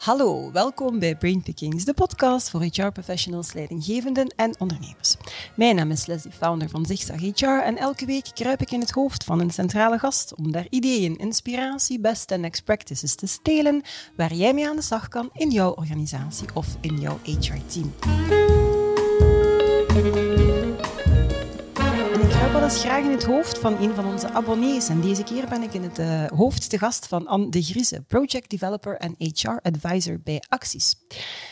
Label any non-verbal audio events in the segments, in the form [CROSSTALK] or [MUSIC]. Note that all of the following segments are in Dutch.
Hallo, welkom bij Brainpickings, de podcast voor HR-professionals, leidinggevenden en ondernemers. Mijn naam is Leslie, founder van Zigzag HR en elke week kruip ik in het hoofd van een centrale gast om daar ideeën, inspiratie, best en next practices te stelen waar jij mee aan de slag kan in jouw organisatie of in jouw HR-team. Eens graag in het hoofd van een van onze abonnees. En deze keer ben ik in het uh, hoofd te gast van Anne de Grieze, project developer en HR advisor bij Acties.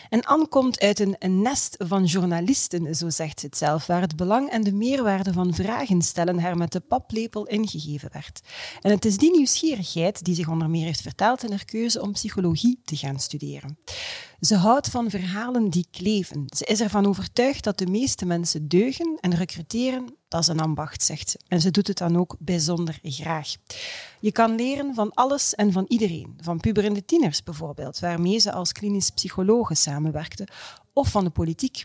En Anne komt uit een, een, nest van journalisten, zo zegt ze het zelf, waar het belang en de meerwaarde van vragen stellen haar met de paplepel ingegeven werd. En het is die nieuwsgierigheid die zich onder meer heeft vertaald in haar keuze om psychologie te gaan studeren. Ze houdt van verhalen die kleven. Ze is ervan overtuigd dat de meeste mensen deugen en recruteren, dat is een ambacht, zegt ze. En ze doet het dan ook bijzonder graag. Je kan leren van alles en van iedereen. Van puberende tieners bijvoorbeeld, waarmee ze als klinisch psychologe samenwerkte, of van de politiek.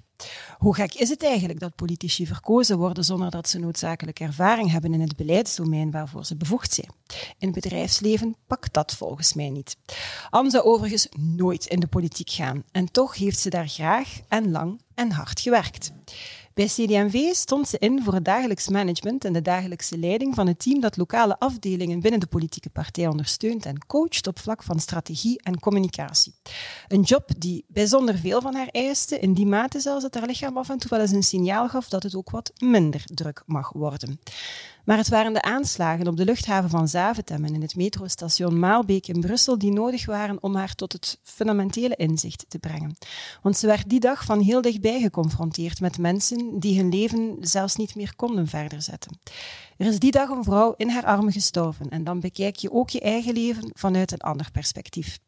Hoe gek is het eigenlijk dat politici verkozen worden zonder dat ze noodzakelijk ervaring hebben in het beleidsdomein waarvoor ze bevoegd zijn? In het bedrijfsleven pakt dat volgens mij niet. Anne zou overigens nooit in de politiek gaan en toch heeft ze daar graag en lang en hard gewerkt. Bij CDMV stond ze in voor het dagelijks management en de dagelijkse leiding van het team dat lokale afdelingen binnen de politieke partij ondersteunt en coacht op vlak van strategie en communicatie. Een job die bijzonder veel van haar eiste, in die mate zelfs dat haar lichaam af en toe wel eens een signaal gaf dat het ook wat minder druk mag worden. Maar het waren de aanslagen op de luchthaven van Zaventem en in het metrostation Maalbeek in Brussel die nodig waren om haar tot het fundamentele inzicht te brengen. Want ze werd die dag van heel dichtbij geconfronteerd met mensen die hun leven zelfs niet meer konden verder zetten. Er is die dag een vrouw in haar armen gestorven en dan bekijk je ook je eigen leven vanuit een ander perspectief.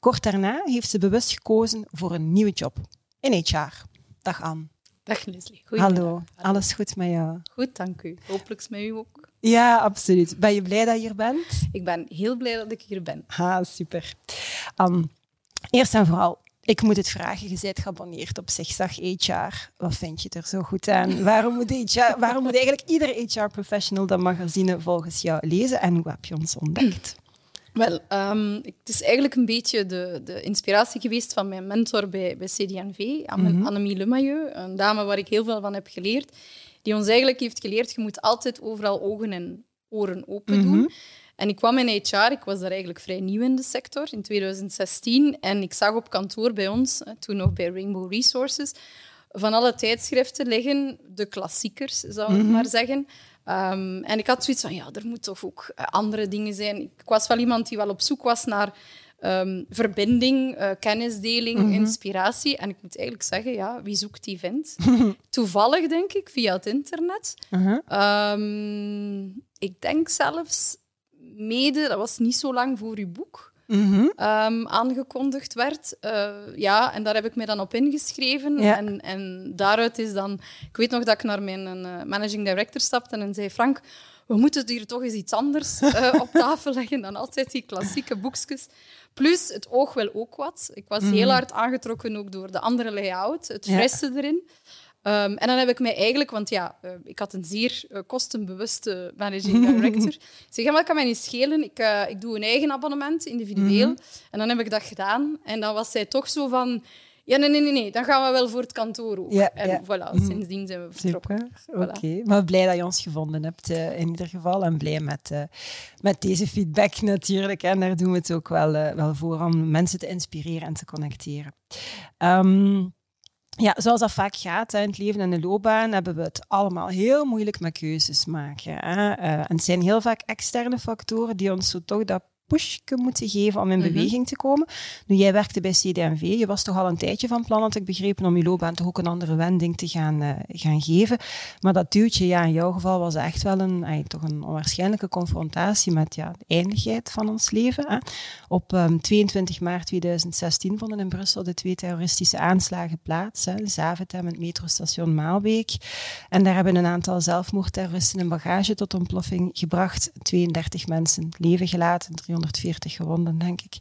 Kort daarna heeft ze bewust gekozen voor een nieuwe job in HR. Dag Anne. Dag Leslie. Hallo. alles goed met jou? Goed, dank u. Hopelijk met u ook. Ja, absoluut. Ben je blij dat je hier bent? Ik ben heel blij dat ik hier ben. Ah, super. Um, eerst en vooral, ik moet het vragen, je bent geabonneerd op Zigzag HR. Wat vind je er zo goed aan? [LAUGHS] waarom, moet HR, waarom moet eigenlijk iedere HR-professional dat magazine volgens jou lezen en hoe heb je ons ontdekt? Wel, um, het is eigenlijk een beetje de, de, inspiratie geweest van mijn mentor bij, bij CDNV, mhm. Annemie Lemailleux, een dame waar ik heel veel van heb geleerd, die ons eigenlijk heeft geleerd, je moet altijd overal ogen en oren open doen. Mhm. En ik kwam in HR, ik was daar eigenlijk vrij nieuw in de sector, in 2016. En ik zag op kantoor bij ons, toen nog bij Rainbow Resources, van alle tijdschriften liggen de klassiekers, zou ik mhm. maar zeggen. Ehm, en ik had zoiets van, ja, er moet toch ook eh, andere dingen zijn. Ik was wel iemand die wel op zoek was naar ehm, verbinding, uh, kennisdeling, mhm. inspiratie. En ik moet eigenlijk zeggen, ja, wie zoekt die vindt. [LAUGHS] Toevallig, denk ik, via het internet. Uh ik denk zelfs mede, dat was niet zo lang voor uw boek, Ehm, aangekondigd werd. Uh, ja, en daar heb ik me dan op ingeschreven. En, en daaruit is dan... Ik weet nog dat ik naar mijn uh, managing director stapte en zei... Frank, we moeten hier toch eens iets anders uh, [LAUGHS] op tafel leggen dan altijd die klassieke boekjes. Plus, het oog wil ook wat. Ik was heel mhm. hard aangetrokken ook door de andere layout, het frisse erin. Um, en dan heb ik mij eigenlijk, want ja, uh, ik had een zeer uh, kostenbewuste managing director. [LAUGHS] zeg, maar kan mij niet schelen. Ik, uh, ik doe een eigen abonnement, individueel. Mm -hmm. En dan heb ik dat gedaan. En dan was zij toch zo van... Ja, nee, nee, nee, nee. Dan gaan we wel voor het kantoor ook. Ja, en ja. voilà, mhm. sindsdien zijn we vertrokken. Oké, okay. maar blij dat je ons gevonden hebt in ieder geval. En blij met, met deze feedback natuurlijk. En daar doen we het ook wel, wel voor om mensen te inspireren en te connecteren. Um, ja, zoals dat vaak gaat in het leven en de loopbaan, hebben we het allemaal heel moeilijk met keuzes maken. Hè? Uh, en het zijn heel vaak externe factoren die ons zo toch dat pushje moeten geven om in mhm. beweging te komen. Nu, jij werkte bij CDMV. Je was toch al een tijdje van plan, had ik begrepen, om je loopbaan toch ook een andere wending te gaan, uh, gaan geven. Maar dat duwtje, ja, in jouw geval was echt wel een, toch een onwaarschijnlijke confrontatie met ja, de eindigheid van ons leven. Hè. Op um, ehm, 22 maart 2016 vonden in Brussel de twee terroristische aanslagen plaats. Hè, Zaventem en het metrostation Maalbeek. En daar hebben een aantal zelfmoordterroristen een bagage tot ontploffing gebracht. 32 mensen leven gelaten, 300 140 gewonden, denk ik.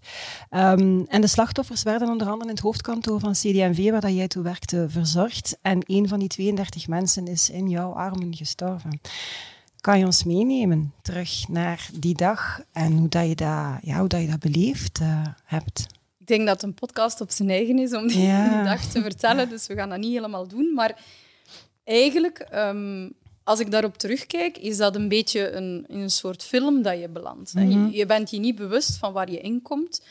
Um, en de slachtoffers werden onder andere in het hoofdkantoor van CD&V, waar dat jij toe werkte, verzorgd. En een van die 32 mensen is in jouw armen gestorven. Kan je ons meenemen terug naar die dag en hoe dat je dat, ja, hoe dat, je dat beleefd uh, hebt? Ik denk dat een podcast op zijn eigen is om die, Ja. die [LAUGHS] dag te vertellen, dus we gaan dat niet helemaal doen. Maar eigenlijk, ehm, als ik daarop terugkijk, is dat een beetje een, in een soort film dat je belandt. Mhm. je, je bent je niet bewust van waar je in komt.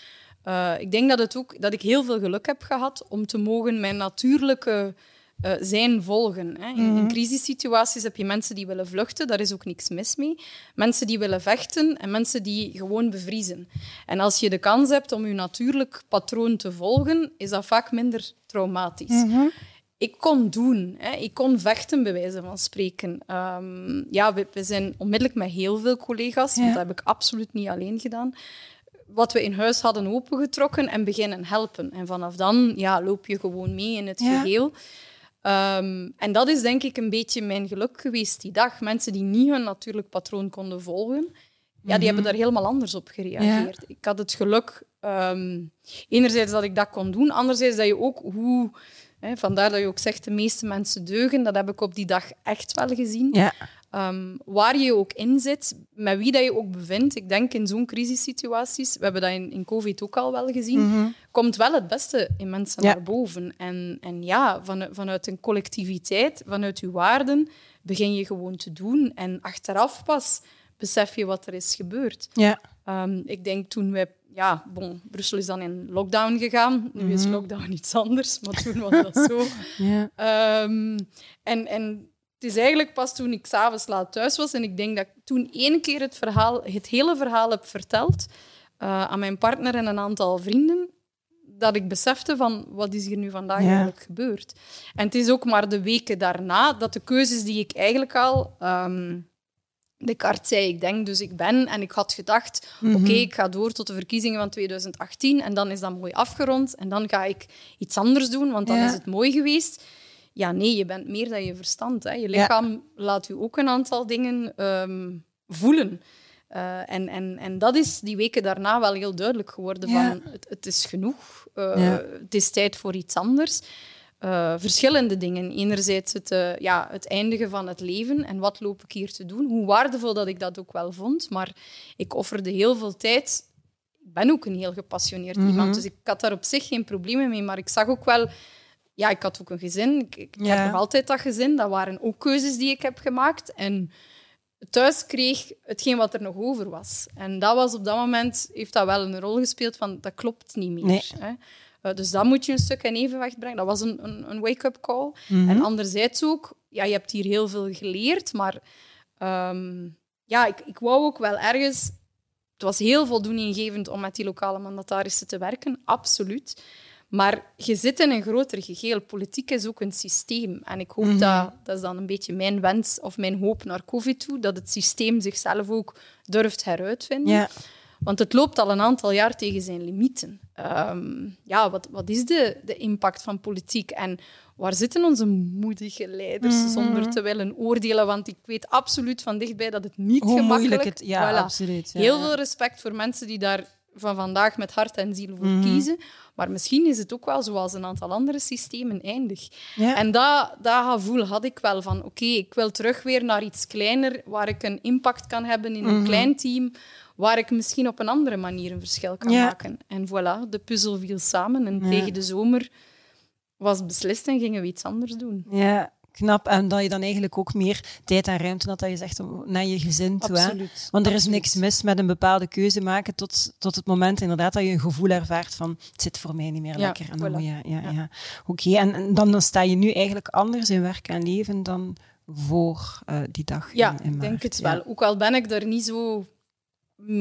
Eh, ik denk dat, het ook, dat ik heel veel geluk heb gehad om te mogen mijn natuurlijke eh, zijn volgen. Hè. In, in crisissituaties heb je mensen die willen vluchten, daar is ook niks mis mee. Mensen die willen vechten en mensen die gewoon bevriezen. En als je de kans hebt om je natuurlijk patroon te volgen, is dat vaak minder traumatisch. Ik kon doen. Hè. Ik kon vechten, bij wijze van spreken. Ehm, ja, we, we zijn onmiddellijk met heel veel collega's, Ja. want dat heb ik absoluut niet alleen gedaan wat we in huis hadden opengetrokken en beginnen helpen. En vanaf dan ja, loop je gewoon mee in het Ja. geheel. Ehm, en dat is denk ik een beetje mijn geluk geweest die dag. Mensen die niet hun natuurlijk patroon konden volgen, ja, die hebben daar helemaal anders op gereageerd. Ik had het geluk, ehm, enerzijds dat ik dat kon doen, anderzijds dat je ook hoe... Vandaar dat je ook zegt, de meeste mensen deugen. Dat heb ik op die dag echt wel gezien. Ja. Ehm, waar je ook in zit, met wie dat je ook bevindt. Ik denk in zo'n crisissituaties, we hebben dat in, in COVID ook al wel gezien, komt wel het beste in mensen Ja. naar boven. En, en ja, van, vanuit een collectiviteit, vanuit je waarden, begin je gewoon te doen. En achteraf pas besef je wat er is gebeurd. Ja. Ehm, ik denk toen wij... Ja, bon, Brussel is dan in lockdown gegaan. Nu is lockdown iets anders, maar toen was dat zo. [LAUGHS] Ehm, en, en het is eigenlijk pas toen ik s'avonds laat thuis was en ik denk dat ik toen één keer het, verhaal, het hele verhaal heb verteld eh, aan mijn partner en een aantal vrienden, dat ik besefte van wat is hier nu vandaag Ja. eigenlijk gebeurd. En het is ook maar de weken daarna dat de keuzes die ik eigenlijk al... ehm Descartes zei, ik denk, dus ik ben. En ik had gedacht, oké, ik ga door tot de verkiezingen van 2018 en dan is dat mooi afgerond en dan ga ik iets anders doen, want dan Ja. is het mooi geweest. Ja, nee, je bent meer dan je verstand. Hè. Je lichaam laat u ook een aantal dingen ehm, voelen. Eh, en, en, en dat is die weken daarna wel heel duidelijk geworden. Ja. Van, het, het is genoeg. Eh. Het is tijd voor iets anders. Eh, verschillende dingen. Enerzijds het, eh, ja, het eindigen van het leven en wat loop ik hier te doen. Hoe waardevol dat ik dat ook wel vond. Maar ik offerde heel veel tijd. Ik ben ook een heel gepassioneerd Mhm. iemand, dus ik had daar op zich geen problemen mee. Maar ik zag ook wel... Ja, ik had ook een gezin. Ik, ik Ja. heb nog altijd dat gezin. Dat waren ook keuzes die ik heb gemaakt. En thuis kreeg hetgeen wat er nog over was. En dat was op dat moment, heeft dat wel een rol gespeeld van dat klopt niet meer. Nee. Hè? Eh, dus dat moet je een stuk in evenwicht brengen. Dat was een, een, een wake-up call. Mhm. En anderzijds ook, ja, je hebt hier heel veel geleerd, maar ehm, ja, ik, ik wou ook wel ergens... Het was heel voldoeninggevend om met die lokale mandatarissen te werken, absoluut. Maar je zit in een groter geheel. Politiek is ook een systeem. En ik hoop Mhm. dat, dat is dan een beetje mijn wens of mijn hoop naar COVID toe, dat het systeem zichzelf ook durft heruitvinden. Want het loopt al een aantal jaar tegen zijn limieten. Ehm, ja, wat, wat is de, de impact van politiek en waar zitten onze moedige leiders Mhm. zonder te willen oordelen? Want ik weet absoluut van dichtbij dat het niet Hoe gemakkelijk het... Ja, Voilà. absoluut. Ja. Heel veel respect voor mensen die daar van vandaag met hart en ziel voor Mhm. kiezen. Maar misschien is het ook wel zoals een aantal andere systemen eindig. Ja. En dat, dat gevoel had ik wel van, oké, ik wil terug weer naar iets kleiner, waar ik een impact kan hebben in een Mhm. klein team, waar ik misschien op een andere manier een verschil kan Ja. maken. En voilà, de puzzel viel samen en Ja. tegen de zomer was beslist en gingen we iets anders doen. Ja, knap. En dat je dan eigenlijk ook meer tijd en ruimte had, dat je zegt naar je gezin toe. hè. Absoluut. Want er is Absoluut. niks mis met een bepaalde keuze maken tot, tot het moment inderdaad dat je een gevoel ervaart van het zit voor mij niet meer Ja, lekker. En dan voilà. je, ja, Ja. ja. Oké, en, en dan, dan sta je nu eigenlijk anders in werk en leven dan voor eh, die dag Ja, in, in ik denk het Ja. wel. Ook al ben ik er niet zo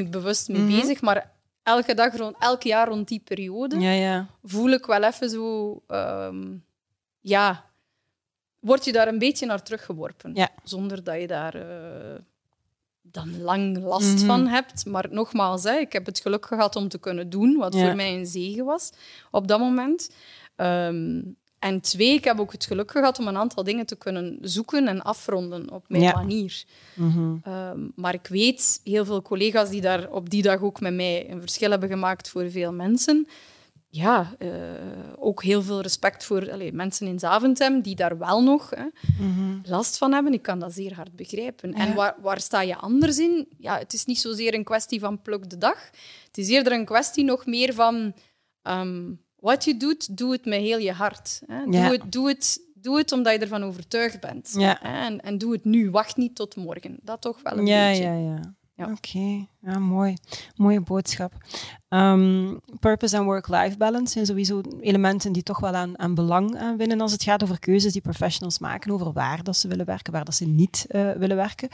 bewust mee Mhm. bezig, maar elke dag, rond, elk jaar rond die periode, Ja, ja. voel ik wel even zo... ehm, ja, word je daar een beetje naar teruggeworpen. Ja. Zonder dat je daar eh, dan lang last Mhm. van hebt. Maar nogmaals, hè, ik heb het geluk gehad om te kunnen doen wat Ja. voor mij een zegen was op dat moment. Ehm, en twee, ik heb ook het geluk gehad om een aantal dingen te kunnen zoeken en afronden op mijn Ja. manier. Mhm. Ehm, maar ik weet, heel veel collega's die daar op die dag ook met mij een verschil hebben gemaakt voor veel mensen. Ja, eh, ook heel veel respect voor mensen in Zaventem die daar wel nog hè, Mhm. last van hebben. Ik kan dat zeer hard begrijpen. Ja. En waar, waar sta je anders in? Ja, het is niet zozeer een kwestie van pluk de dag. Het is eerder een kwestie nog meer van ehm, wat je doet, doe het met heel je hart. Hè. Doe, Ja. het, doe, het, doe het omdat je ervan overtuigd bent. Ja. Hè. En, en doe het nu. Wacht niet tot morgen. Dat toch wel een Ja, beetje. ja, ja. Ja. Oké, ja, mooi. Mooie boodschap. Ehm, purpose en work-life balance zijn sowieso elementen die toch wel aan, aan belang eh, winnen als het gaat over keuzes die professionals maken over waar dat ze willen werken, waar dat ze niet eh, willen werken.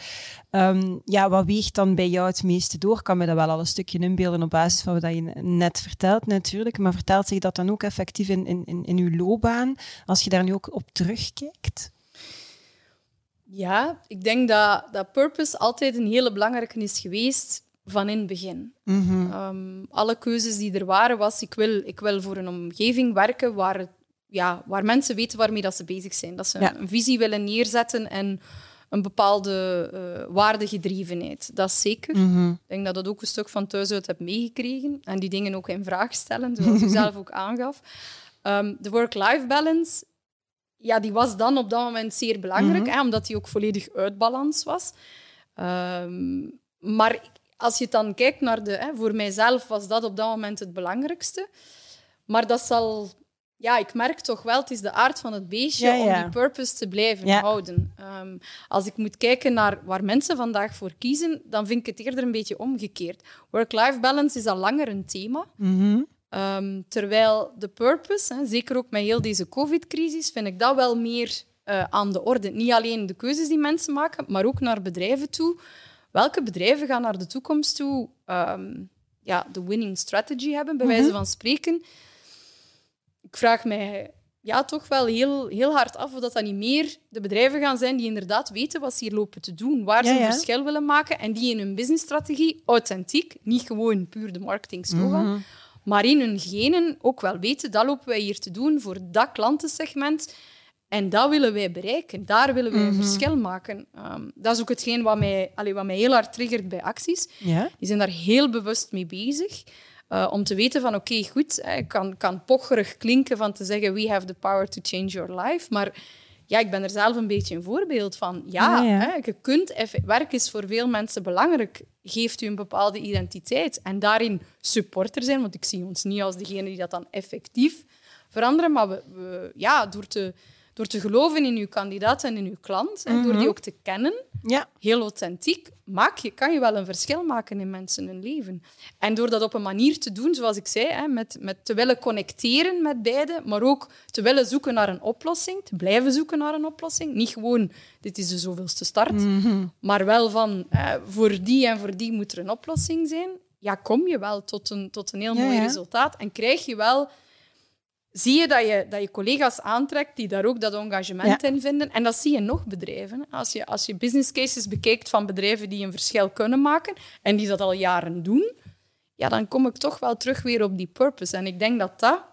Ehm, ja, wat weegt dan bij jou het meeste door? Kan me dat wel al een stukje inbeelden op basis van wat je net vertelt natuurlijk, maar vertelt zich dat dan ook effectief in, in, in, in uw loopbaan, als je daar nu ook op terugkijkt? Ja, ik denk dat, dat purpose altijd een hele belangrijke is geweest van in het begin. Mhm. Ehm, alle keuzes die er waren, was ik wil, ik wil voor een omgeving werken waar, ja, waar mensen weten waarmee dat ze bezig zijn. Dat ze Ja. een visie willen neerzetten en een bepaalde eh waardegedrevenheid. Dat is zeker. Mhm. Ik denk dat dat ook een stuk van thuis uit heb meegekregen. En die dingen ook in vraag stellen, zoals u [LAUGHS] zelf ook aangaf. Ehm, de work-life balance, ja, die was dan op dat moment zeer belangrijk, hè, omdat die ook volledig uit balans was. Ehm, maar als je dan kijkt naar de... Hè, voor mijzelf was dat op dat moment het belangrijkste. Maar dat zal... Ja, ik merk toch wel, het is de aard van het beestje Ja, ja. om die purpose te blijven Ja. houden. Ehm, als ik moet kijken naar waar mensen vandaag voor kiezen, dan vind ik het eerder een beetje omgekeerd. Work-life balance is al langer een thema. Mhm. Ehm, terwijl de purpose, hè, zeker ook met heel deze COVID-crisis, vind ik dat wel meer eh, aan de orde. Niet alleen de keuzes die mensen maken, maar ook naar bedrijven toe. Welke bedrijven gaan naar de toekomst toe ehm, ja, de winning strategy hebben, bij wijze van spreken? Ik vraag mij ja, toch wel heel, heel hard af of dat, dat niet meer de bedrijven gaan zijn die inderdaad weten wat ze hier lopen te doen, waar Ja, ze een ja. verschil willen maken en die in hun businessstrategie authentiek, niet gewoon puur de marketing slogan, maar in hun genen ook wel weten, dat lopen wij hier te doen voor dat klantensegment. En dat willen wij bereiken. Daar willen wij een verschil maken. Ehm, dat is ook hetgeen wat mij, allee, wat mij heel hard triggert bij acties. Ja. Die zijn daar heel bewust mee bezig. eh, om te weten van, oké, goed, ik kan, kan pocherig klinken van te zeggen we have the power to change your life. Maar ja, ik ben er zelf een beetje een voorbeeld van. Ja, Ja, ja. Hè, je kunt werk is voor veel mensen belangrijk. Geeft u een bepaalde identiteit. En daarin supporter zijn, want ik zie ons niet als degene die dat dan effectief veranderen. Maar we, we- ja, door, te, door te geloven in uw kandidaat en in uw klant, en door die ook te kennen, Ja. heel authentiek, maak je, kan je wel een verschil maken in mensen hun leven. En door dat op een manier te doen, zoals ik zei, hè, met, met te willen connecteren met beide, maar ook te willen zoeken naar een oplossing, te blijven zoeken naar een oplossing. Niet gewoon, dit is de zoveelste start, maar wel van, eh, voor die en voor die moet er een oplossing zijn. Ja, kom je wel tot een, tot een heel Ja, mooi ja. resultaat en krijg je wel zie je dat, je dat je collega's aantrekt die daar ook dat engagement in vinden. En dat zie je nog bedrijven. Als je, als je business cases bekijkt van bedrijven die een verschil kunnen maken en die dat al jaren doen, ja, dan kom ik toch wel terug weer op die purpose. En ik denk dat dat,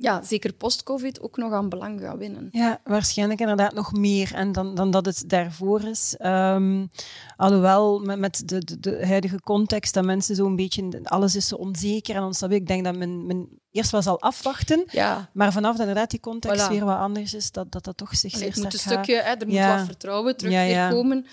ja, zeker post-COVID, ook nog aan belang gaat winnen. Ja, waarschijnlijk inderdaad nog meer en dan, dan dat het daarvoor is. Ehm, alhoewel, met, met de, de, de huidige context, dat mensen zo'n beetje... Alles is zo onzeker en onstabiel. Ik denk dat men, men eerst wel zal afwachten, Ja, maar vanaf dat inderdaad die context Voilà. weer wat anders is, dat dat, dat toch zich Allee, zeer het moet een stukje, hè, er moet Ja. wat vertrouwen terug Ja, weer ja. komen.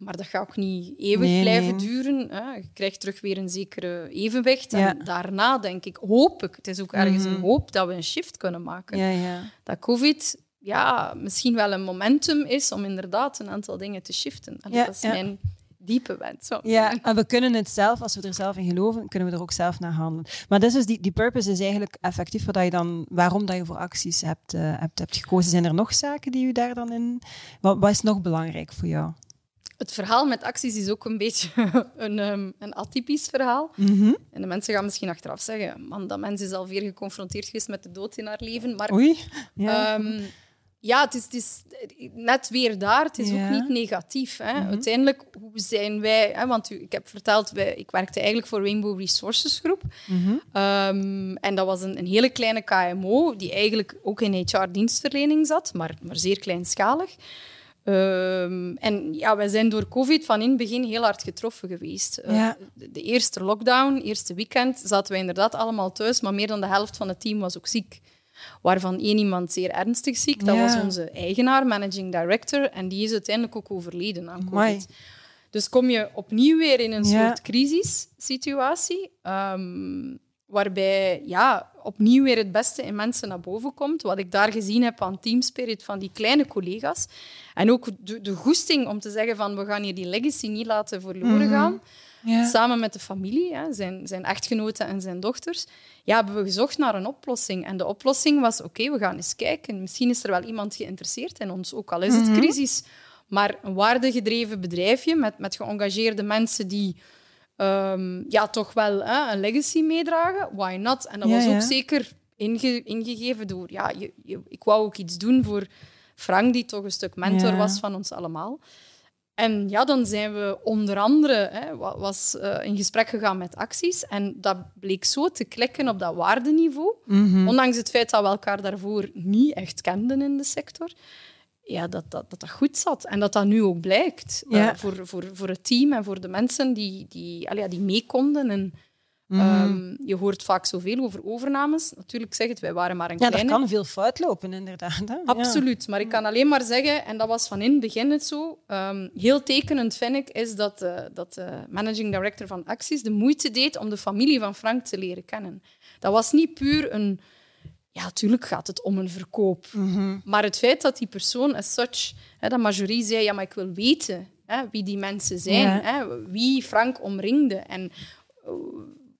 Maar dat gaat ook niet eeuwig Nee, blijven nee. duren. Hè. Je krijgt terug weer een zekere evenwicht. Ja. En daarna denk ik, hoop ik, het is ook ergens Mhm. een hoop dat we een shift kunnen maken. Ja, ja. Dat COVID ja, misschien wel een momentum is om inderdaad een aantal dingen te shiften. Ja, dat is mijn diepe wens. Zo. Ja, en we kunnen het zelf, als we er zelf in geloven, kunnen we er ook zelf naar handelen. Maar dus, die, die purpose is eigenlijk effectief wat je dan, waarom dat je voor acties hebt, eh, hebt, hebt gekozen. Zijn er nog zaken die u daar dan in... Wat, wat is nog belangrijk voor jou? Het verhaal met acties is ook een beetje [LAUGHS] een, ehm, een atypisch verhaal. Mhm. En de mensen gaan misschien achteraf zeggen, man, dat mens is alweer geconfronteerd geweest met de dood in haar leven. Maar Oei. Ja. Ehm, ja, het is, het is net weer daar. Het is Ja. ook niet negatief. Hè. Mhm. Uiteindelijk, hoe zijn wij... Hè, want u- ik heb verteld, wij, ik werkte eigenlijk voor Rainbow Resources Groep. Mhm. Ehm, en dat was een, een hele kleine KMO, die eigenlijk ook in HR-dienstverlening zat, maar, maar zeer kleinschalig. Ehm, en ja, wij zijn door COVID van in het begin heel hard getroffen geweest. Eh, Ja. de, de eerste lockdown, eerste weekend, zaten wij inderdaad allemaal thuis, maar meer dan de helft van het team was ook ziek. Waarvan één iemand zeer ernstig ziek. Dat Ja. was onze eigenaar, managing director. En die is uiteindelijk ook overleden aan Amai. COVID. Dus kom je opnieuw weer in een Ja. soort crisissituatie. Ehm, waarbij ja, opnieuw weer het beste in mensen naar boven komt. Wat ik daar gezien heb aan teamspirit van die kleine collega's. En ook de, de goesting om te zeggen van we gaan hier die legacy niet laten verloren Mhm. gaan. Ja. Samen met de familie, hè, zijn, zijn echtgenoten en zijn dochters, ja, hebben we gezocht naar een oplossing. En de oplossing was, oké, we gaan eens kijken. Misschien is er wel iemand geïnteresseerd in ons, ook al is het crisis. Maar een waardegedreven bedrijfje met, met geëngageerde mensen die ehm, ja, toch wel hè, een legacy meedragen, why not? En dat Ja, was ook ja. zeker inge- ingegeven door... Ja, je, je- ik wou ook iets doen voor Frank, die toch een stuk mentor Ja. was van ons allemaal. En ja, dan zijn we onder andere hè, wa- was, eh, in gesprek gegaan met acties. En dat bleek zo te klikken op dat waardeniveau. Mhm. Ondanks het feit dat we elkaar daarvoor niet echt kenden in de sector. Ja, dat dat, dat, dat goed zat. En dat dat nu ook blijkt. eh, Ja. voor, voor, voor het team en voor de mensen die, die, allee, ja, die mee konden. En, Mhm. ehm, je hoort vaak zoveel over overnames. Natuurlijk zeg het, wij waren maar een Ja, kleine. kan veel fout lopen, inderdaad. Hè? Ja. Absoluut, maar ik kan alleen maar zeggen, en dat was van in het begin het zo, ehm, heel tekenend vind ik, is dat, eh, dat de managing director van Acties de moeite deed om de familie van Frank te leren kennen. Dat was niet puur een... Ja, natuurlijk gaat het om een verkoop. Mhm. Maar het feit dat die persoon as such, hè, dat Marjorie zei, ja, maar ik wil weten hè, wie die mensen zijn, Ja. hè, wie Frank omringde en eh,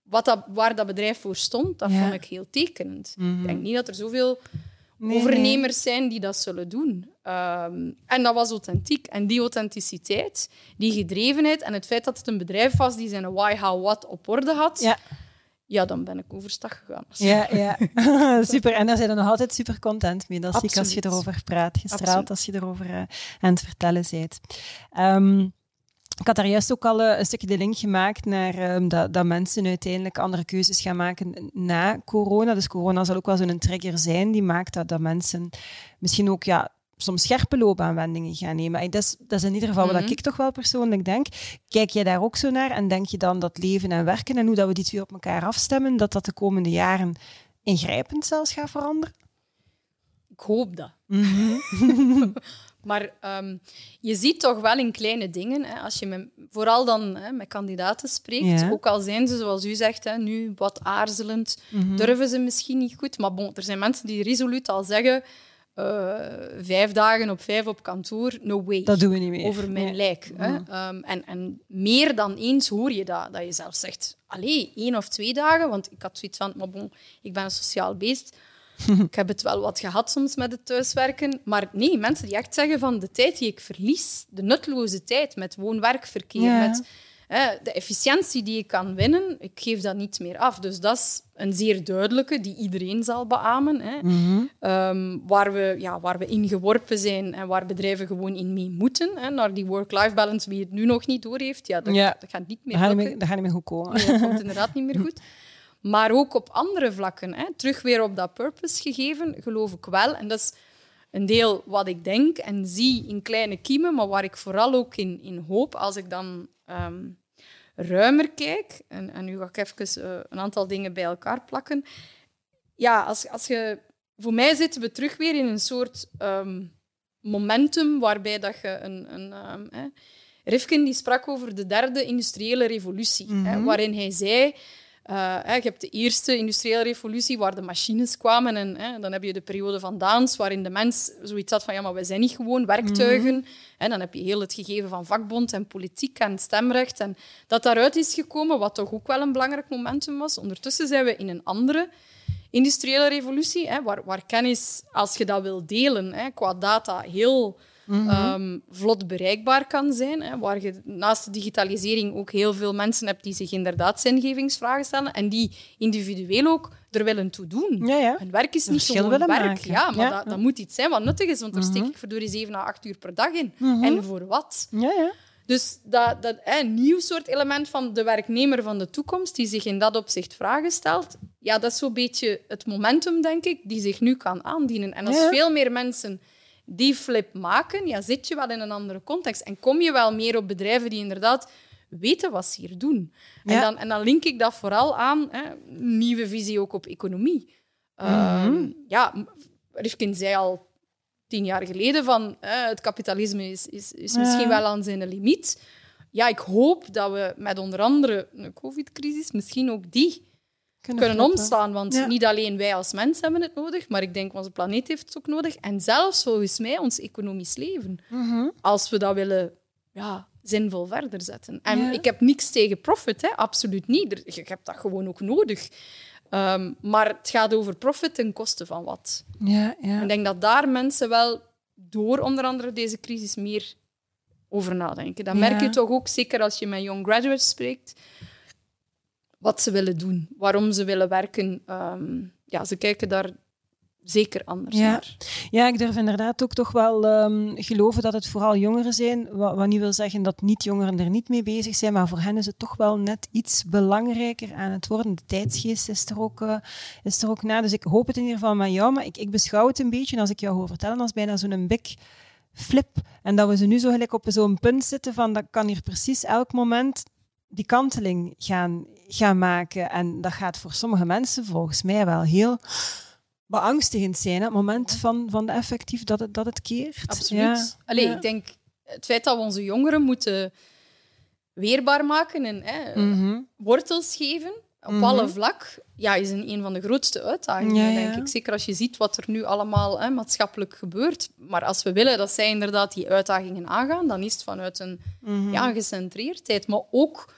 wat dat, waar dat bedrijf voor stond, dat Ja. vond ik heel tekenend. Ik denk niet dat er zoveel Nee, overnemers zijn die dat zullen doen. Ehm, en dat was authentiek. En die authenticiteit, die gedrevenheid en het feit dat het een bedrijf was die zijn why, how, what op orde had, ja, Ja, dan ben ik overstag gegaan. [LAUGHS] ja, ja. [LAUGHS] super. En daar zijn we nog altijd super content mee. Dat zie ik als je erover praat. Absoluut. als je erover aan het vertellen bent. Ehm, ik had daar juist ook al eh, een stukje de link gemaakt naar ehm, dat, dat mensen uiteindelijk andere keuzes gaan maken na corona. Dus corona zal ook wel zo'n trigger zijn die maakt dat, dat mensen misschien ook ja, soms scherpe loopbaanwendingen gaan nemen. En dat, is, dat is in ieder geval wat Mhm. ik toch wel persoonlijk denk. Kijk jij daar ook zo naar en denk je dan dat leven en werken en hoe dat we die twee op elkaar afstemmen, dat dat de komende jaren ingrijpend zelfs gaat veranderen? Ik hoop dat. [LAUGHS] maar ehm, je ziet toch wel in kleine dingen, hè, als je met, vooral dan hè, met kandidaten spreekt, Ja. ook al zijn ze, zoals u zegt, hè, nu wat aarzelend, Mhm. durven ze misschien niet goed. Maar bon, er zijn mensen die resoluut al zeggen, eh, vijf dagen op vijf op kantoor, no way. Dat doen we niet meer. over mijn Nee. lijk. Hè? Ehm, en, en meer dan eens hoor je dat. Dat je zelf zegt, allee, één of twee dagen. Want ik had zoiets van, maar bon, ik ben een sociaal beest. [LAUGHS] ik heb het wel wat gehad soms met het thuiswerken. Maar nee, mensen die echt zeggen van de tijd die ik verlies, de nutteloze tijd met woon-werkverkeer, Ja. met de efficiëntie die ik kan winnen, ik geef dat niet meer af. Dus dat is een zeer duidelijke, die iedereen zal beamen. Hè? Mhm. Ehm, waar, we, ja, waar we in geworpen zijn en waar bedrijven gewoon in mee moeten. Hè, naar die work-life balance, wie het nu nog niet doorheeft, ja, dat, Ja. dat gaat niet meer Dat niet dat gaat niet meer goed komen. Nee, dat komt inderdaad niet meer [LAUGHS] goed. Maar ook op andere vlakken. Hè. Terug weer op dat purpose gegeven, geloof ik wel. En dat is een deel wat ik denk en zie in kleine kiemen, maar waar ik vooral ook in, in hoop als ik dan ehm, ruimer kijk. En, en nu ga ik even eh, een aantal dingen bij elkaar plakken. Ja, als, als je... Voor mij zitten we terug weer in een soort ehm, momentum waarbij dat je een... een ehm, Rifkin die sprak over de derde industriële revolutie, hè, waarin hij zei... eh, hè, je hebt de eerste industriële revolutie waar de machines kwamen en hè, dan heb je de periode van Daans waarin de mens zoiets had van ja, maar wij zijn niet gewoon werktuigen. En dan heb je heel het gegeven van vakbond en politiek en stemrecht en dat daaruit is gekomen, wat toch ook wel een belangrijk momentum was. Ondertussen zijn we in een andere industriële revolutie, hè, waar, waar kennis, als je dat wil delen, hè, qua data heel ehm, vlot bereikbaar kan zijn. Hè, waar je naast de digitalisering ook heel veel mensen hebt die zich inderdaad zingevingsvragen stellen en die individueel ook er willen toe doen. Ja, ja. Hun werk is niet gewoon werk. maken. Ja, maar Ja, dat, dat moet iets zijn wat nuttig is, want daar steek ik verdorie 7 à 8 uur per dag in. En voor wat? Ja, ja. Dus dat, dat hè, een nieuw soort element van de werknemer van de toekomst, die zich in dat opzicht vragen stelt, ja, dat is zo'n beetje het momentum, denk ik, die zich nu kan aandienen. En als Ja. veel meer mensen die flip maken, ja, zit je wel in een andere context. En kom je wel meer op bedrijven die inderdaad weten wat ze hier doen. En, dan, en dan link ik dat vooral aan, hè, nieuwe visie ook op economie. Ehm, ja, Rifkin zei al tien jaar geleden van eh, het kapitalisme is, is, is misschien Ja. wel aan zijn limiet. Ja, ik hoop dat we met onder andere een covid-crisis misschien ook die Kunnen kunnen omslaan. Want Ja. niet alleen wij als mens hebben het nodig, maar ik denk onze planeet heeft het ook nodig. En zelfs volgens mij ons economisch leven. Mhm. Als we dat willen ja, zinvol verder zetten. En Ja. ik heb niks tegen profit, hè, absoluut niet. Je hebt dat gewoon ook nodig. Ehm, maar het gaat over profit ten koste van wat. Ja, ja. Ik denk dat daar mensen wel door onder andere deze crisis meer over nadenken. Dat merk je toch ook, zeker als je met young graduates spreekt, wat ze willen doen, waarom ze willen werken. Ehm, ja, ze kijken daar zeker anders Ja. naar. Ja, ik durf inderdaad ook toch wel ehm, geloven dat het vooral jongeren zijn. Wat, wat niet wil zeggen dat niet-jongeren er niet mee bezig zijn, maar voor hen is het toch wel net iets belangrijker aan het worden. De tijdsgeest is er ook, eh, is er ook na. Dus ik hoop het in ieder geval met jou, maar ik, ik beschouw het een beetje, als ik jou hoor vertellen, als bijna zo'n big flip. En dat we ze nu zo gelijk op zo'n punt zitten van dat kan hier precies elk moment die kanteling gaan, gaan maken. En dat gaat voor sommige mensen volgens mij wel heel beangstigend zijn. hè, Het moment van, van de effectief dat het, dat het keert. Absoluut. Ja. Allee, Ja. ik denk het feit dat we onze jongeren moeten weerbaar maken en hè, Mhm. wortels geven op Mhm. alle vlak, ja, is een, een van de grootste uitdagingen, Ja, denk ik. Zeker als je ziet wat er nu allemaal hè, maatschappelijk gebeurt. Maar als we willen dat zij inderdaad die uitdagingen aangaan, dan is het vanuit een Mhm. ja, gecentreerdheid, maar ook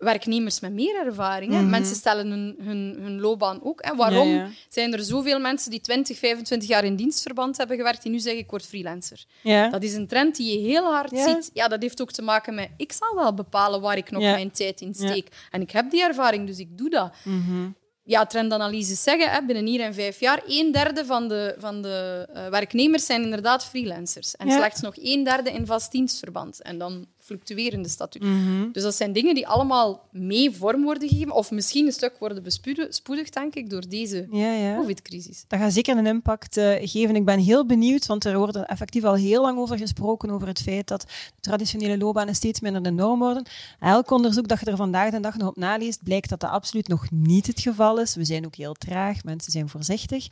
werknemers met meer ervaring. Mhm. Mensen stellen hun, hun, hun loopbaan ook. En waarom Ja, ja. zijn er zoveel mensen die 20, 25 jaar in dienstverband hebben gewerkt, die nu zeggen ik word freelancer? Ja. Dat is een trend die je heel hard ziet. Ja, dat heeft ook te maken met ik zal wel bepalen waar ik nog mijn tijd in steek. En ik heb die ervaring, dus ik doe dat. Mhm. Ja, trendanalyses zeggen, hè, binnen hier en vijf jaar, een derde van de, van de eh, werknemers zijn inderdaad freelancers. En slechts nog een derde in vast dienstverband. En dan fluctuerende statuut. Mhm. Dus dat zijn dingen die allemaal mee vorm worden gegeven, of misschien een stuk worden bespoedigd, denk ik, door deze Ja, ja. COVID-crisis. Dat gaat zeker een impact eh, geven. Ik ben heel benieuwd, want er wordt effectief al heel lang over gesproken, over het feit dat traditionele loopbanen steeds minder de norm worden. Elk onderzoek dat je er vandaag de dag nog op naleest, blijkt dat dat absoluut nog niet het geval is. We zijn ook heel traag, mensen zijn voorzichtig.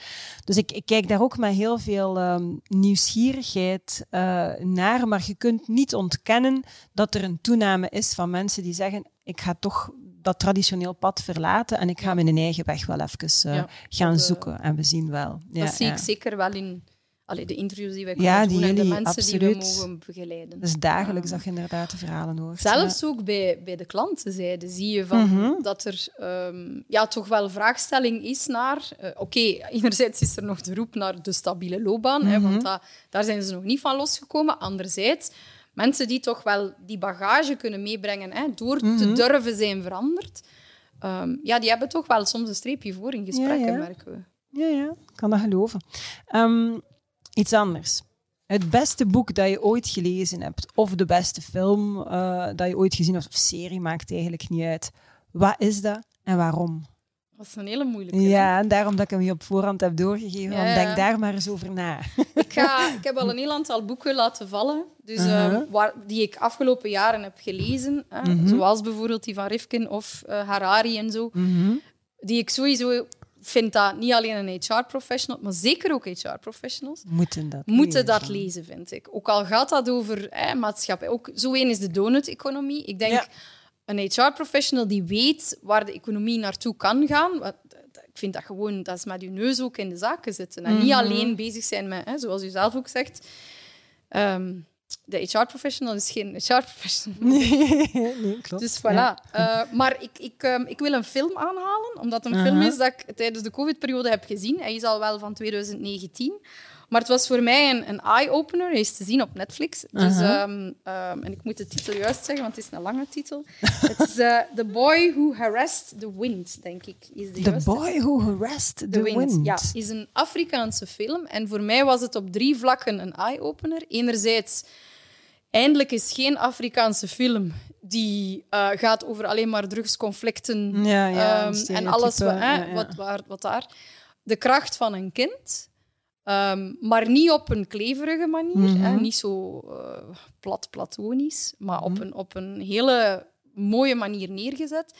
Dus ik, ik kijk daar ook met heel veel ehm, nieuwsgierigheid eh, naar, maar je kunt niet ontkennen dat er een toename is van mensen die zeggen, ik ga toch dat traditioneel pad verlaten en ik ga mijn eigen weg wel even eh, Ja, gaan dat, eh, zoeken. En we zien wel. Ja, dat zie ja. ik zeker wel in allee, de interviews die wij Ja, kunnen die doen en de mensen die we mogen begeleiden. Dus dagelijks dat je inderdaad de verhalen hoort. Zelfs ook bij, bij de klantenzijde zie je van Mhm. dat er ehm, ja, toch wel vraagstelling is naar... eh, Oké, enerzijds is er nog de roep naar de stabiele loopbaan, hè, Mhm. want da- daar zijn ze nog niet van losgekomen. Anderzijds, mensen die toch wel die bagage kunnen meebrengen hè, door te Mhm. durven zijn veranderd, ehm, ja, die hebben toch wel soms een streepje voor in gesprekken, Ja, ja. merken we. Ja, ja, ik kan dat geloven. Ehm, iets anders. Het beste boek dat je ooit gelezen hebt, of de beste film eh, dat je ooit gezien hebt, of serie, maakt eigenlijk niet uit. Wat is dat en waarom? Dat is een hele moeilijke. Ja, en daarom dat ik hem je op voorhand heb doorgegeven. Ja, denk daar maar eens over na. [LAUGHS] Ik, ga, ik heb al een heel aantal boeken laten vallen, dus, ehm, waar, die ik afgelopen jaren heb gelezen. Hè, Mhm. Zoals bijvoorbeeld die van Rifkin of eh, Harari en zo. Mhm. Die ik sowieso vind dat niet alleen een HR-professional, maar zeker ook HR-professionals, Moeten dat moeten dat lezen. lezen, vind ik. Ook al gaat dat over maatschappij. Ook zo één is de donut-economie. Ik denk Ja. Een HR-professional die weet waar de economie naartoe kan gaan. Ik vind dat gewoon, dat is met je neus ook in de zaken zitten. En niet Mhm. alleen bezig zijn met, hè, zoals u zelf ook zegt. ehm, de HR-professional is geen HR-professional. [LAUGHS] Nee, nee, klopt. Dus voilà. Ja. Eh, maar ik, ik, ehm, ik wil een film aanhalen, omdat het een film is dat ik tijdens de COVID-periode heb gezien. Hij is al wel van 2019. Maar het was voor mij een, een eye-opener. Hij is te zien op Netflix. Dus, Aha. ehm, ehm, en ik moet de titel juist zeggen, want het is een lange titel. het is eh, The Boy Who Harassed the Wind, denk ik. Is de The juiste Boy Who Harassed the, The Wind. Ja, is een Afrikaanse film. En voor mij was het op drie vlakken een eye-opener. Enerzijds, eindelijk is geen Afrikaanse film die eh, gaat over alleen maar drugsconflicten Ja, ja, ehm, en alles wat, ja. Wat, waar, wat daar. De kracht van een kind. Ehm, maar niet op een kleverige manier. hè, Mhm. niet zo eh, plat platonisch, maar op, Mhm. een, op een hele mooie manier neergezet.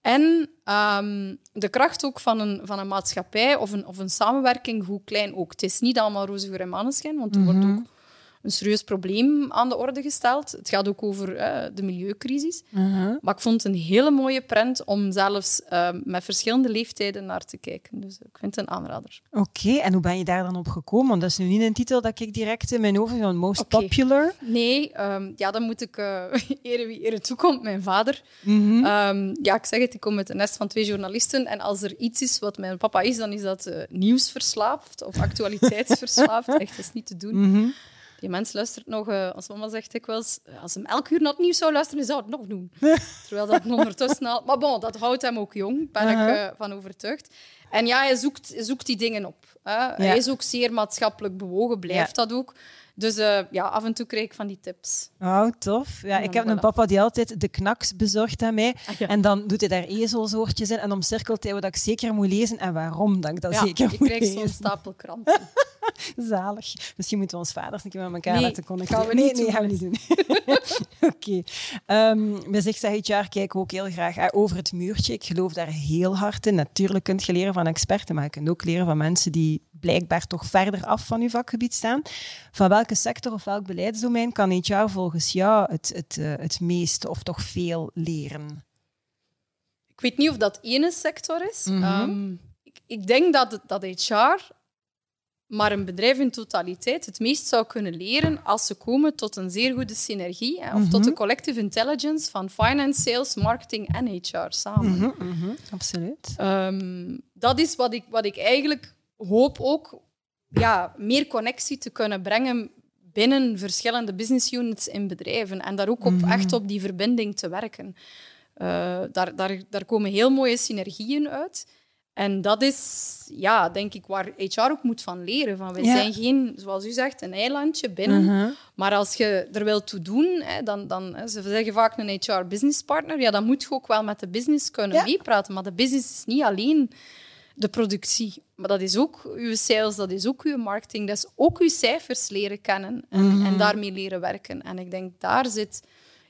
En ehm, de kracht ook van een, van een maatschappij of een, of een samenwerking, hoe klein ook. Het is niet allemaal roze geur en maneschijn, want er Mhm. wordt ook een serieus probleem aan de orde gesteld. Het gaat ook over eh, de milieucrisis. Uh-huh. Maar ik vond het een hele mooie prent om zelfs eh, met verschillende leeftijden naar te kijken. Dus ik vind het een aanrader. Oké, en hoe ben je daar dan op gekomen? Want dat is nu niet een titel dat ik direct in mijn hoofd van Most. Popular. Nee, ehm, ja, dan moet ik uh, [LAUGHS] ere wie ere toekomt, mijn vader. Mhm. Ehm, ja, ik zeg het, ik kom uit een nest van twee journalisten. En als er iets is wat mijn papa is, dan is dat eh, nieuwsverslaafd of [LAUGHS] actualiteitsverslaafd. Echt, dat is niet te doen. Mhm. Die mens luistert nog, eh, als mama zegt dikwijls, eh, als hem elk uur naar het nieuws zou luisteren, zou het nog doen. [LAUGHS] Terwijl dat ondertussen al... Maar bon, dat houdt hem ook jong, ben Uh-huh. ik eh, van overtuigd. En ja, hij zoekt, hij zoekt die dingen op. Hè. Hij is ook zeer maatschappelijk bewogen, blijft dat ook. Dus eh, ja, af en toe krijg ik van die tips. Oh, tof. Ja, ik heb voilà. een papa die altijd de knaks bezorgt aan mij. Ah, ja. En dan doet hij daar ezelsoortjes in en omcirkelt hij wat ik zeker moet lezen en waarom dat ik dat Ja, zeker ik moet krijg zo'n lezen. stapel kranten. [LAUGHS] Zalig. Misschien moeten we ons vaders een keer met elkaar Nee, laten connecteren. we nee, niet nee, gaan we niet doen. [LAUGHS] Oké. Ehm, bij Zigzag HR kijken we ook heel graag over het muurtje. Ik geloof daar heel hard in. Natuurlijk kunt je leren van experten, maar je kunt ook leren van mensen die blijkbaar toch verder af van je vakgebied staan. Van welke sector of welk beleidsdomein kan HR volgens jou het, het, eh, het meeste of toch veel leren? Ik weet niet of dat ene sector is. Mhm. Ehm, ik, ik denk dat, dat HR, maar een bedrijf in totaliteit, het meest zou kunnen leren als ze komen tot een zeer goede synergie. Hè, of tot de collective intelligence van finance, sales, marketing en HR samen. Mhm, mhm, absoluut. Ehm, dat is wat ik, wat ik eigenlijk hoop ook ja, meer connectie te kunnen brengen binnen verschillende business units in bedrijven. En daar ook op, echt op die verbinding te werken. Eh, daar, daar, daar komen heel mooie synergieën uit. En dat is, ja, denk ik, waar HR ook moet van leren. Van, wij Ja. zijn geen, zoals u zegt, een eilandje binnen. Mhm. Maar als je er wil toe doen, hè, dan, dan, hè, ze zeggen vaak een HR-business partner, ja, dan moet je ook wel met de business kunnen Ja. meepraten. Maar de business is niet alleen de productie, maar dat is ook uw sales, dat is ook uw marketing, dat is ook uw cijfers leren kennen en, Mhm. en daarmee leren werken. En ik denk, daar zit,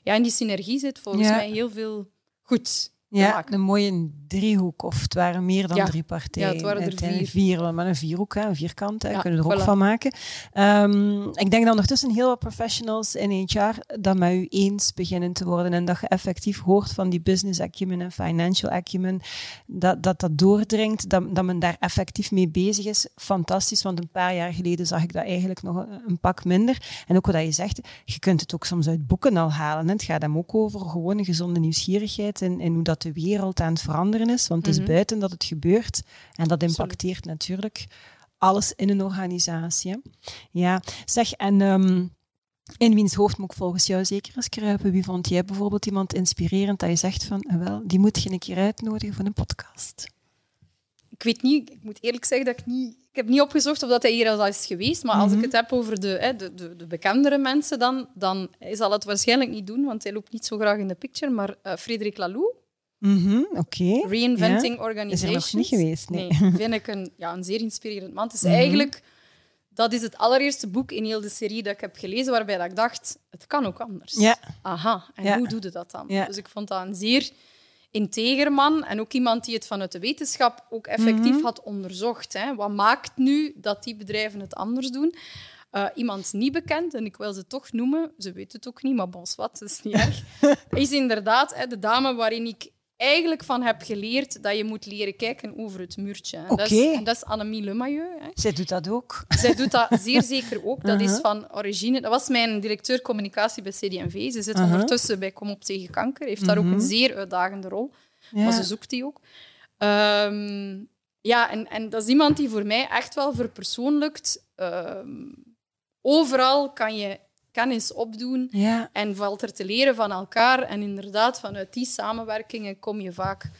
ja, in die synergie zit volgens Ja. mij heel veel goed Ja, maken. een mooie driehoek. Of het waren meer dan Ja. drie partijen. Ja, het waren er Uiteindelijk vier. vier. Met een vierhoek, hè, een vierkant. Ja, kunnen we er ook van maken. Ehm, ik denk dat ondertussen heel wat professionals in HR dat met u eens beginnen te worden. En dat je effectief hoort van die business acumen en financial acumen. Dat dat, dat doordringt, dat, dat men daar effectief mee bezig is. Fantastisch, want een paar jaar geleden zag ik dat eigenlijk nog een, een pak minder. En ook wat je zegt, je kunt het ook soms uit boeken al halen. hè. Het gaat hem ook over gewoon een gezonde nieuwsgierigheid en, en hoe dat de wereld aan het veranderen is. Want het is buiten dat het gebeurt. En dat impacteert natuurlijk alles in een organisatie. hè. Ja, zeg, en ehm, in wiens hoofd moet ik volgens jou zeker eens kruipen? Wie vond jij bijvoorbeeld iemand inspirerend dat je zegt van, eh, wel, die moet je een keer uitnodigen voor een podcast? ik weet niet, ik moet eerlijk zeggen dat ik niet... Ik heb niet opgezocht of dat hij hier al is geweest, maar als Mhm. ik het heb over de, hè, de, de, de bekendere mensen dan, dan hij zal het waarschijnlijk niet doen, want hij loopt niet zo graag in de picture, maar eh Frederik Laloux, Mhm, Oké. Reinventing Ja. Is Organizations. er nog niet geweest, nee. [LAUGHS] vind ik een, ja, een zeer inspirerend man. Het is Mhm. eigenlijk... Dat is het allereerste boek in heel de serie dat ik heb gelezen, waarbij dat ik dacht, het kan ook anders. Ja. Aha, en Ja. hoe doe je dat dan? Ja. Dus ik vond dat een zeer integer man en ook iemand die het vanuit de wetenschap ook effectief Mhm. had onderzocht. Hè. Wat maakt nu dat die bedrijven het anders doen? Eh, iemand niet bekend, en ik wil ze toch noemen, ze weet het ook niet, maar bon, wat, dat is niet erg, [LAUGHS] is inderdaad hè, de dame waarin ik eigenlijk van heb geleerd dat je moet leren kijken over het muurtje. En, dat, is, en dat is Annemie Lemailleux. Hè. Zij doet dat ook. Zij doet dat zeer zeker ook. Dat is Uh-huh. van origine. Dat was mijn directeur communicatie bij CD&V. Ze zit Uh-huh. ondertussen bij Kom op tegen kanker. Heeft daar ook een zeer uitdagende rol. Ja. Maar ze zoekt die ook. Ehm, ja, en, en dat is iemand die voor mij echt wel verpersoonlijkt. ehm, overal kan je kennis opdoen Ja. en valt er te leren van elkaar. En inderdaad, vanuit die samenwerkingen kom je vaak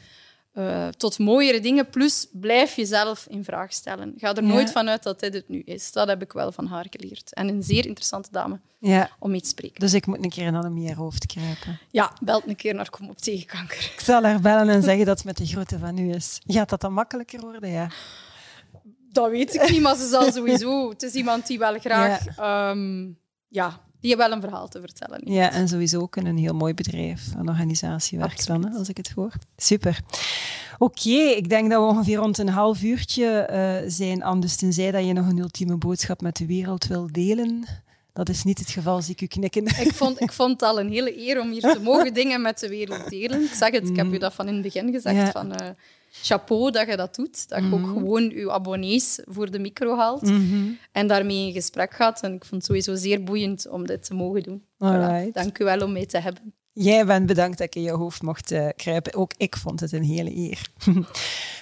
eh, tot mooiere dingen. Plus, blijf jezelf in vraag stellen. Ga er Ja. nooit vanuit dat dit het nu is. Dat heb ik wel van haar geleerd. En een zeer interessante dame ja. om mee te spreken. Dus ik moet een keer in Annemie haar hoofd kruipen. Ja, belt een keer naar Kom op tegen kanker. Ik zal haar bellen en zeggen dat het met de grootte van u is. Gaat dat dan makkelijker worden? Ja. Dat weet ik niet, maar ze zal sowieso... Het is iemand die wel graag... ehm, ja, die wel een verhaal te vertellen. Ja, en sowieso ook in een heel mooi bedrijf, een organisatie werkt dan, hè, als ik het hoor. Super. Oké, ik denk dat we ongeveer rond een half uurtje eh, zijn, Anne. Dus tenzij dat je nog een ultieme boodschap met de wereld wil delen, Dat is niet het geval, zie ik u knikken. Ik vond, ik [LAUGHS] vond het al een hele eer om hier te mogen [LAUGHS] dingen met de wereld delen. Ik zeg het, ik heb u dat van in het begin gezegd. Ja. Van, eh, chapeau dat je dat doet. Dat je ook gewoon je abonnees voor de micro haalt. Mhm. En daarmee in gesprek gaat. En ik vond het sowieso zeer boeiend om dit te mogen doen. Dank u wel om mij te hebben. Jij bent bedankt dat ik in je hoofd mocht eh, kruipen. Ook ik vond het een hele eer. [LAUGHS]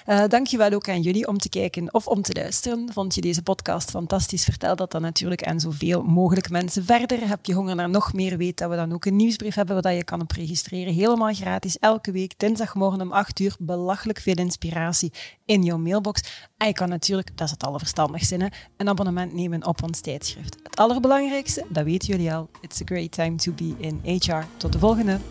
Eh dankjewel ook aan jullie om te kijken of om te luisteren. Vond je deze podcast fantastisch? Vertel dat dan natuurlijk aan zoveel mogelijk mensen verder. Heb je honger naar nog meer? Weet dat we dan ook een nieuwsbrief hebben waar je kan op registreren. Helemaal gratis, elke week, dinsdagmorgen om 8 uur. Belachelijk veel inspiratie in jouw mailbox. En je kan natuurlijk, dat is het allerverstandigste, hè, een abonnement nemen op ons tijdschrift. Het allerbelangrijkste, dat weten jullie al. It's a great time to be in HR. Tot de volgende. morgenen.